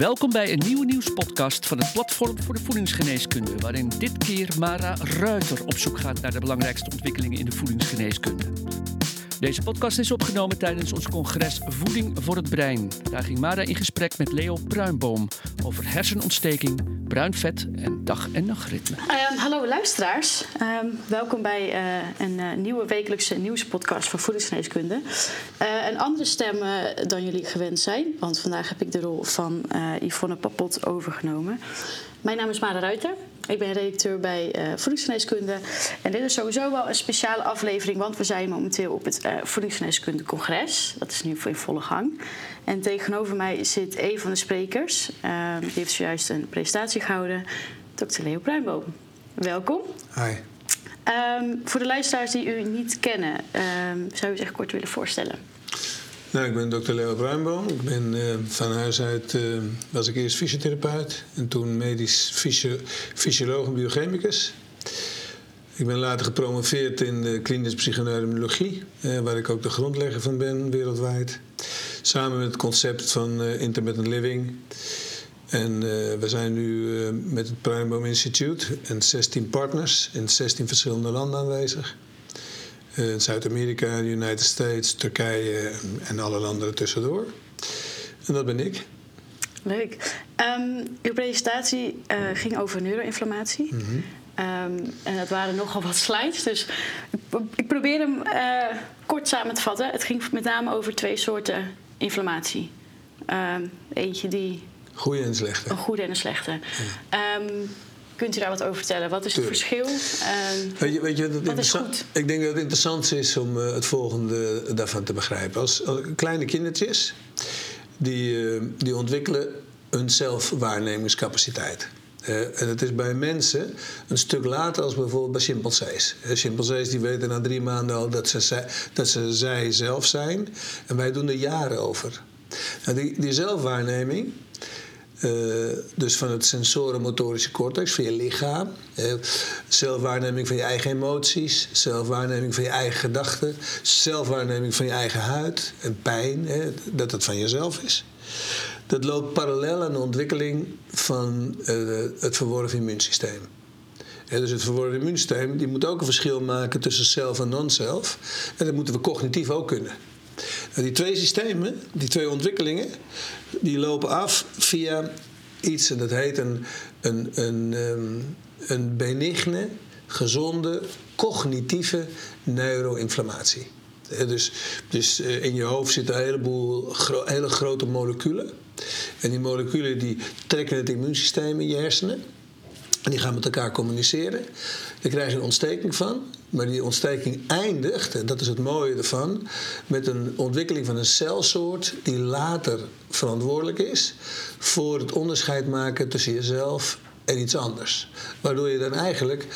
Welkom bij een nieuwe nieuwspodcast van het Platform voor de Voedingsgeneeskunde, waarin dit keer Mara Ruiter op zoek gaat naar de belangrijkste ontwikkelingen in de voedingsgeneeskunde. Deze podcast is opgenomen tijdens ons congres Voeding voor het Brein. Daar ging Mara in gesprek met Leo Bruinboom over hersenontsteking, bruin vet en dag- en nachtritme. Ehm, hallo luisteraars, Ehm, welkom bij eh, een eh, nieuwe wekelijkse nieuwspodcast van voedingsgeneeskunde. Eh, een andere stem dan jullie gewend zijn, want vandaag heb ik de rol van Yvonne Papot overgenomen. Mijn naam is Mara Ruiter. Ik ben redacteur bij eh Voedingsgeneeskunde. En dit is sowieso wel een speciale aflevering, want we zijn momenteel op het eh Voedingsgeneeskunde Congres. Dat is nu in volle gang. En tegenover mij zit een van de sprekers. Ehm, die heeft zojuist een presentatie gehouden, Dr. Leo Bruinboom. Welkom. Hi. Ehm, voor de luisteraars die u niet kennen, ehm, zou u zich kort willen voorstellen? Nou, ik ben dokter Leo Bruinboom. Ik ben eh, van huis uit, eh, was ik eerst fysiotherapeut en toen medisch fysio fysioloog en biochemicus. Ik ben later gepromoveerd in de klinische psychoneurologie, eh, waar ik ook de grondlegger van ben wereldwijd. Samen met het concept van intermittent living. En we zijn nu met het Bruinboom Institute en 16 partners in 16 verschillende landen aanwezig. Eh, Zuid-Amerika, de United States, Turkije en, alle landen ertussendoor. En dat ben ik. Leuk. Ehm, uw presentatie eh, ging over neuroinflammatie. Ehm, en dat waren nogal wat slides, dus ik, pro- ik probeer hem eh, kort samen te vatten. Het ging met name over twee soorten inflammatie. Ehm, eentje die Goeie en slechte. een goede en een slechte. Kunt u daar wat over vertellen? Wat is het Tuurlijk. verschil? Ehm, Weet je, weet je wat het Wat is goed? Ik denk dat het interessant is om eh, het volgende daarvan te begrijpen. Als, als kleine kindertjes, die, eh, die ontwikkelen hun zelfwaarnemingscapaciteit. Eh, en het is bij mensen een stuk later als bijvoorbeeld bij chimpansees. Chimpansees die weten na drie maanden al dat ze, zij- dat ze zij zelf zijn. En wij doen er jaren over. Nou, die, die zelfwaarneming, eh, dus van het sensorenmotorische cortex, van je lichaam. zelfwaarneming van je eigen emoties. Zelfwaarneming van je eigen gedachten. Zelfwaarneming van je eigen huid en pijn, hè, dat het van jezelf is. Dat loopt parallel aan de ontwikkeling van eh, het verworven immuunsysteem. Dus het verworven immuunsysteem die moet ook een verschil maken tussen zelf en non-zelf. En dat moeten we cognitief ook kunnen. Die twee systemen, die twee ontwikkelingen, die lopen af via iets en dat heet een, een, een, ehm, een benigne, gezonde, cognitieve neuroinflammatie. Dus, dus eh, in je hoofd zitten een heleboel hele grote moleculen. En die moleculen die trekken het immuunsysteem in je hersenen. Die gaan met elkaar communiceren. Daar krijg je een ontsteking van. Maar die ontsteking eindigt, en dat is het mooie ervan, met een ontwikkeling van een celsoort die later verantwoordelijk is voor het onderscheid maken tussen jezelf en iets anders. Waardoor je dan eigenlijk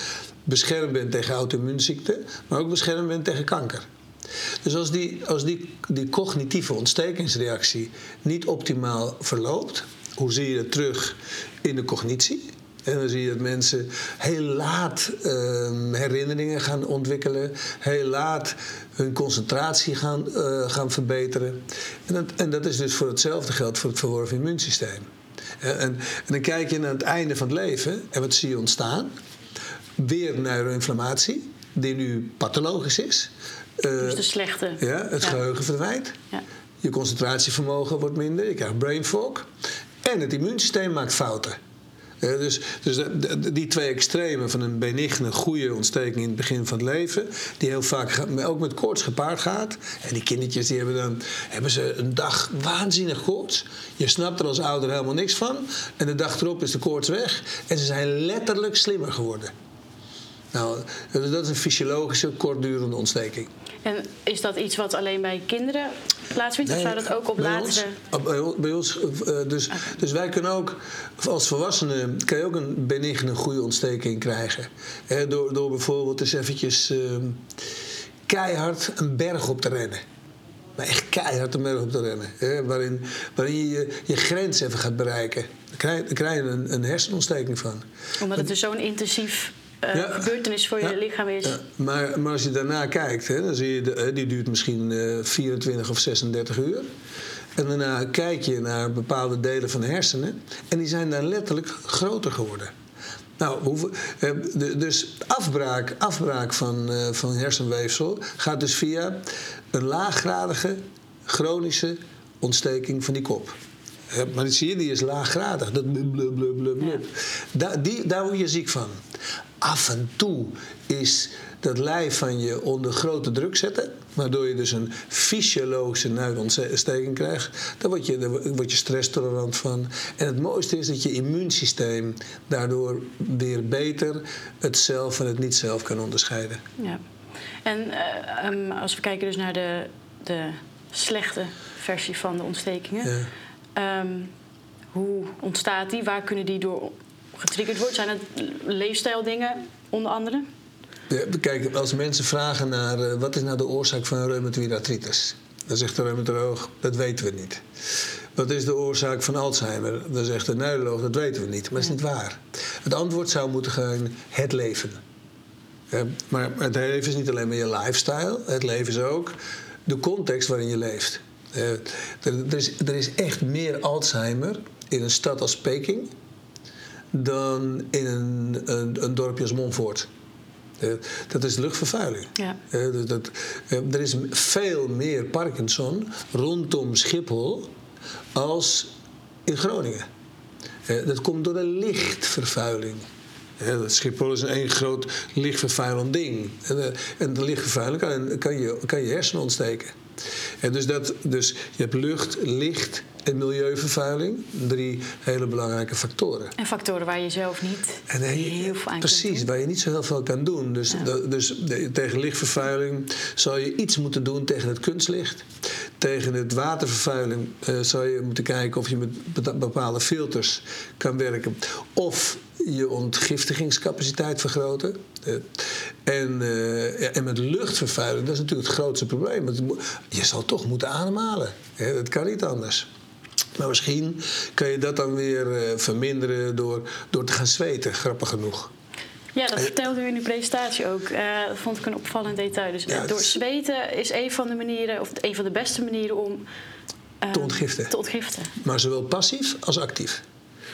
beschermd bent tegen auto-immuunziekten, maar ook beschermd bent tegen kanker. Dus als die, als die, die cognitieve ontstekingsreactie niet optimaal verloopt, hoe zie je dat terug in de cognitie? En dan zie je dat mensen heel laat ehm, herinneringen gaan ontwikkelen, heel laat hun concentratie gaan, eh, gaan verbeteren. En dat, en dat is dus voor hetzelfde geld voor het verworven immuunsysteem. En, en, dan kijk je naar het einde van het leven en wat zie je ontstaan? Weer neuroinflammatie, die nu pathologisch is. Eh, dus de slechte. ja, het Ja. geheugen verdwijnt. Ja. Je concentratievermogen wordt minder. Je krijgt brain fog. En het immuunsysteem maakt fouten. Dus dus die twee extremen van een benigne, goede ontsteking in het begin van het leven, die heel vaak ook met koorts gepaard gaat. En die kindertjes die hebben dan hebben ze een dag waanzinnig koorts. Je snapt er als ouder helemaal niks van. En de dag erop is de koorts weg. En ze zijn letterlijk slimmer geworden. Nou, dat is een fysiologische, kortdurende ontsteking. En is dat iets wat alleen bij kinderen plaatsvindt? of zou dat ook op bij latere... Ons, bij ons, eh, dus, dus wij kunnen ook, als volwassenen, kan je ook een benigne goede ontsteking krijgen. Door, door bijvoorbeeld eens eventjes eh, keihard een berg op te rennen. Maar echt keihard een berg op te rennen. Waarin, waarin je, je grens even gaat bereiken. Dan krijg, je- dan krijg je een, een hersenontsteking van. Omdat het dus zo'n intensief Ja. gebeurtenis voor je lichaam is. Ja, maar, maar als je daarna kijkt, hè, dan zie je, de, eh, die duurt misschien eh, 24 of 36 uur. En daarna kijk je naar bepaalde delen van de hersenen. En die zijn dan letterlijk groter geworden. Nou, hoeveel, eh, de- dus afbraak, afbraak van, eh, van hersenweefsel gaat dus via een laaggradige chronische ontsteking van die kop. Maar zie je, die is laaggradig. Dat blub, blub, blub, blub, blub. Daar, die, daar word je ziek van. Af en toe is dat lijf van je onder grote druk zetten. Waardoor je dus een fysiologische nuitontsteking krijgt. Daar word je, daar word je stresstolerant van. En het mooiste is dat je immuunsysteem daardoor weer beter het zelf en het niet-zelf kan onderscheiden. Ja. En eh, ehm, als we kijken dus naar de, de slechte versie van de ontstekingen. Ja. Ehm, hoe ontstaat die? Waar kunnen die door getriggerd worden? Zijn het leefstijldingen onder andere? Kijk, als mensen vragen naar eh, wat is nou de oorzaak van reumatoïde artritis, dan zegt de reumatoloog dat weten we niet. Wat is de oorzaak van Alzheimer? Dan zegt de neuroloog dat weten we niet, maar dat is niet waar. Het antwoord zou moeten gaan het leven. Maar het leven is niet alleen maar je lifestyle, het leven is ook de context waarin je leeft. Eh, er, er, is, er is echt meer Alzheimer in een stad als Peking dan in een, een, een dorpje als Montfort. Eh, dat is luchtvervuiling. Ja. Eh, dat, dat, er is veel meer Parkinson rondom Schiphol als in Groningen. Dat komt door de lichtvervuiling. Schiphol is een één groot lichtvervuilend ding. En, en de lichtvervuiling kan, kan, je, kan je hersenen ontsteken. En dus, dat, dus je hebt lucht, licht en milieuvervuiling. Drie hele belangrijke factoren. En factoren waar je zelf niet En heel veel aan precies, kunt waar je niet zo heel veel kan doen. Dus, dus de- tegen lichtvervuiling zal je iets moeten doen tegen het kunstlicht. Tegen het watervervuiling eh, zal je moeten kijken of je met be- bepaalde filters kan werken. Of je ontgiftigingscapaciteit vergroten. Eh, en, eh, en met luchtvervuiling, dat is natuurlijk het grootste probleem. Want je zal toch moeten ademhalen. Hè, dat kan niet anders. Maar misschien kan je dat dan weer verminderen door, door te gaan zweten, grappig genoeg. Ja, dat vertelde u in uw presentatie ook. Eh, dat vond ik een opvallend detail. Dus Ja, door zweten is een van de manieren, of een van de beste manieren om eh, Te ontgiften. te ontgiften. Maar zowel passief als actief.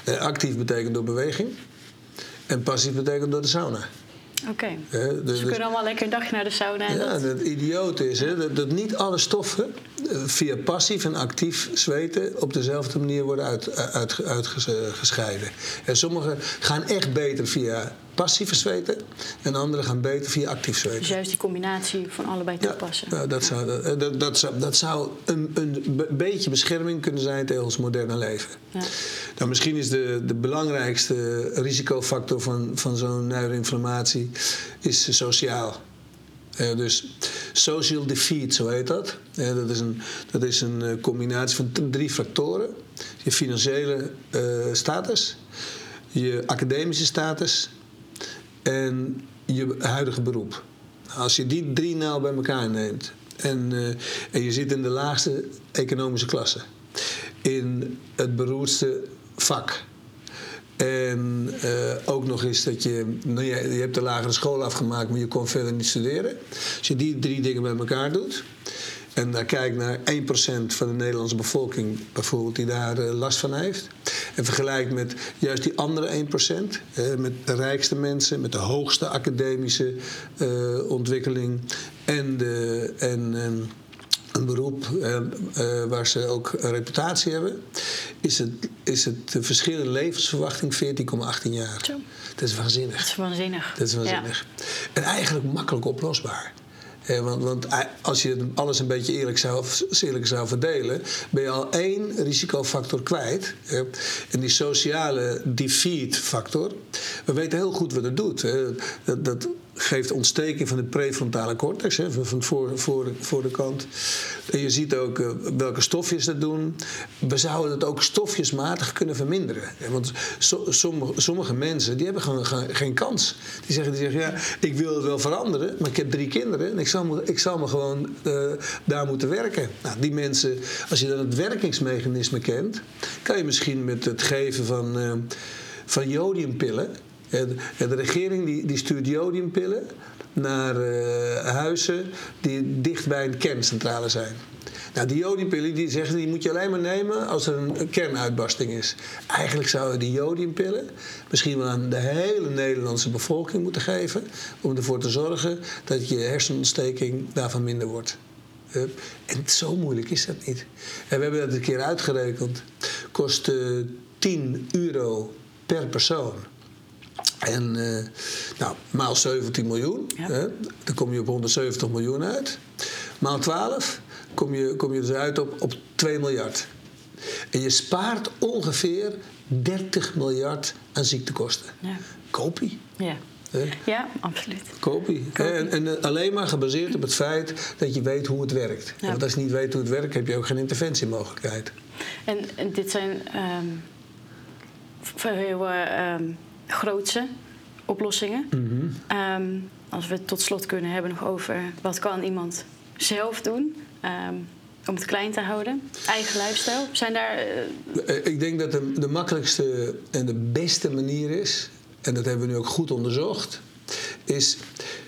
Eh, actief betekent door beweging. En passief betekent door de sauna. Oké. Dus we dus- kunnen allemaal lekker een dagje naar de sauna. En ja, dat, het idioot is hè, dat, dat niet alle stoffen via passief en actief zweten op dezelfde manier worden uit, uit, uitgescheiden. En sommige gaan echt beter via passieve zweten en andere gaan beter via actief zweten. dus juist die combinatie van allebei toepassen. ja, dat, zou, dat, dat, dat zou, dat zou een, een be- beetje bescherming kunnen zijn tegen ons moderne leven. Ja. Nou, misschien is de, de belangrijkste risicofactor van, van zo'n neuroinflammatie is sociaal. Eh, dus social defeat, zo heet dat. Eh, dat is een, dat is een eh, combinatie van drie factoren. Je financiële eh, status, je academische status en je huidige beroep. Als je die drie nou bij elkaar neemt en, eh, en je zit in de laagste economische klasse, in het beroerdste vak. En eh, ook nog eens dat je, nou, je, je hebt de lagere school afgemaakt, maar je kon verder niet studeren. Als je die drie dingen bij elkaar doet en dan kijkt naar 1% van de Nederlandse bevolking bijvoorbeeld die daar eh, last van heeft. En vergelijkt met juist die andere 1%, eh, met de rijkste mensen, met de hoogste academische eh, ontwikkeling en, de, en een beroep eh, waar ze ook een reputatie hebben, is het, is het verschil in levensverwachting 14,18 jaar. Dat is waanzinnig. Dat is waanzinnig. Dat is waanzinnig. En eigenlijk makkelijk oplosbaar. Want, want eh, als je alles een beetje eerlijk zou, eerlijk zou verdelen, ben je al één risicofactor kwijt. Eh, en die sociale defeat factor, we weten heel goed wat het doet. Dat, dat geeft ontsteking van de prefrontale cortex, hè, van voor, voor, voor de kant. En je ziet ook eh, welke stofjes dat doen. We zouden het ook stofjesmatig kunnen verminderen. Want so- sommige, sommige mensen die hebben gewoon geen, kans. Die zeggen, die zeggen, ja, ik wil het wel veranderen, maar ik heb drie kinderen en ik zal ik zal me gewoon eh, daar moeten werken. Nou, die mensen, als je dan het werkingsmechanisme kent, kan je misschien met het geven van, eh, van jodiumpillen De, regering die, stuurt jodiumpillen naar uh, huizen die dicht bij een kerncentrale zijn. Nou, die jodiumpillen die zeggen die moet je alleen maar nemen als er een kernuitbarsting is. Eigenlijk zouden die jodiumpillen misschien wel aan de hele Nederlandse bevolking moeten geven. Om ervoor te zorgen dat je hersenontsteking daarvan minder wordt. En zo moeilijk is dat niet. En we hebben dat een keer uitgerekend. Kost uh, 10 euro per persoon. En uh, nou, maal 17 miljoen, ja. hè, dan kom je op 170 miljoen uit. Maal 12 kom je, kom je dus uit op, op 2 miljard. En je spaart ongeveer 30 miljard aan ziektekosten. Ja. Kopie. Ja. Ja, absoluut. Kopie. En, en, alleen maar gebaseerd op het feit dat je weet hoe het werkt. Ja. Want als je niet weet hoe het werkt, heb je ook geen interventiemogelijkheid. En, en dit zijn um, heel um, grootse oplossingen. Mm -hmm. um, als we het tot slot kunnen hebben nog over wat kan iemand zelf doen om het klein te houden? Eigen lifestyle? Zijn daar. Uh... Ik denk dat de, de makkelijkste en de beste manier is en dat hebben we nu ook goed onderzocht, is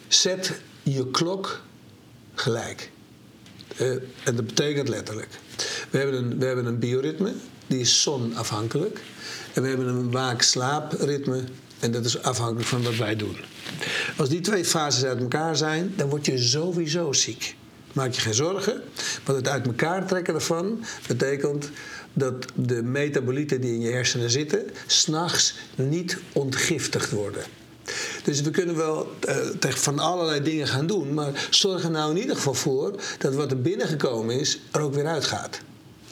zet je klok gelijk. Uh, en dat betekent letterlijk. We hebben, een, we hebben een bioritme, die is zonafhankelijk. En we hebben een waak-slaapritme, en dat is afhankelijk van wat wij doen. Als die twee fases uit elkaar zijn, dan word je sowieso ziek. Maak je geen zorgen, want het uit elkaar trekken ervan betekent dat de metabolieten die in je hersenen zitten, s'nachts niet ontgiftigd worden. Dus we kunnen wel uh, van allerlei dingen gaan doen, maar zorg er nou in ieder geval voor dat wat er binnengekomen is, er ook weer uitgaat.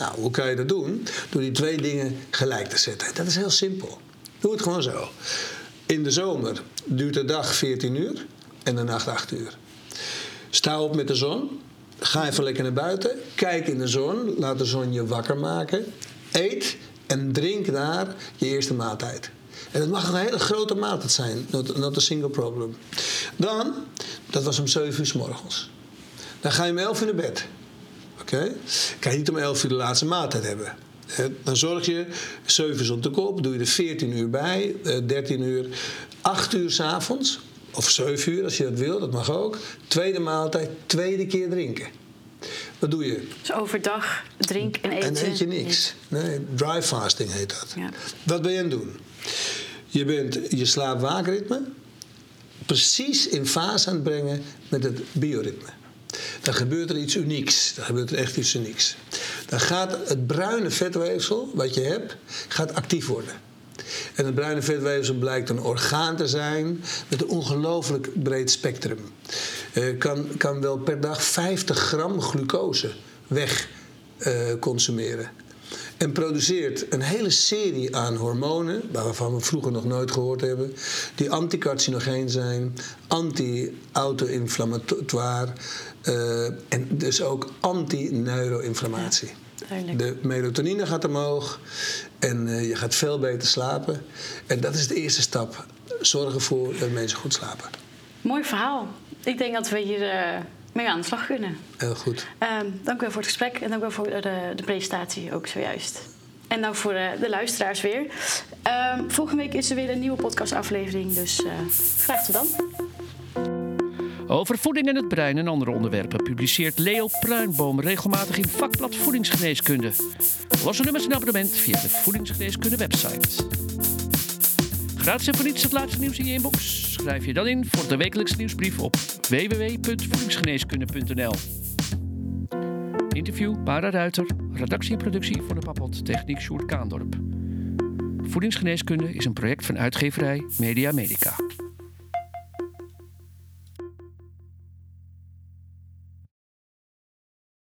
Nou, hoe kan je dat doen? Door die twee dingen gelijk te zetten. Dat is heel simpel. Doe het gewoon zo. In de zomer duurt de dag 14 uur en de nacht 8 uur. Sta op met de zon. Ga even lekker naar buiten. Kijk in de zon. Laat de zon je wakker maken. Eet en drink daar je eerste maaltijd. En het mag een hele grote maaltijd zijn. Not, not a single problem. Dan, dat was om 7 uur s morgens. Dan ga je om 11 uur naar bed. Oké? Okay? Kan je niet om 11 uur de laatste maaltijd hebben. Dan zorg je, 7 uur op de kop, doe je er 14 uur bij, 13 uur, 8 uur s'avonds of 7 uur als je dat wil, dat mag ook. Tweede maaltijd, tweede keer drinken. Wat doe je? Dus overdag drink en eten. En eet je niks. Nee, dry fasting heet dat. Ja. Wat ben je aan het doen? Je bent je slaap-waakritme precies in fase aan het brengen met het bioritme. Dan gebeurt er iets unieks. Dan gebeurt er echt iets unieks. Dan gaat het bruine vetweefsel wat je hebt, gaat actief worden. En het bruine vetweefsel blijkt een orgaan te zijn met een ongelooflijk breed spectrum. Uh, kan, kan wel per dag 50 gram glucose weg consumeren. En produceert een hele serie aan hormonen, waarvan we vroeger nog nooit gehoord hebben, die anticarcinogeen zijn, anti-auto-inflammatoire uh, en dus ook anti-neuroinflammatie. Ja. De melatonine gaat omhoog en uh, je gaat veel beter slapen. En dat is de eerste stap. Zorg ervoor dat mensen goed slapen. Mooi verhaal. Ik denk dat we hier uh, mee aan de slag kunnen. Heel goed. Uh, dank u wel voor het gesprek en dank u wel voor de, de presentatie ook zojuist. En dan voor de, eh, de luisteraars weer. Ehm, volgende week is er weer een nieuwe podcastaflevering. Dus graag tot dan. Over voeding en het brein en andere onderwerpen publiceert Leo Pruinboom regelmatig in vakblad Voedingsgeneeskunde. Losse nummers en abonnement via de Voedingsgeneeskunde website. Gratis en voor niets het laatste nieuws in je inbox. Schrijf je dan in voor de wekelijkse nieuwsbrief op www.voedingsgeneeskunde.nl. Interview Para Ruiter, redactie en productie voor de Papot Techniek Sjoerd Kaandorp. Voedingsgeneeskunde is een project van uitgeverij Media Medica.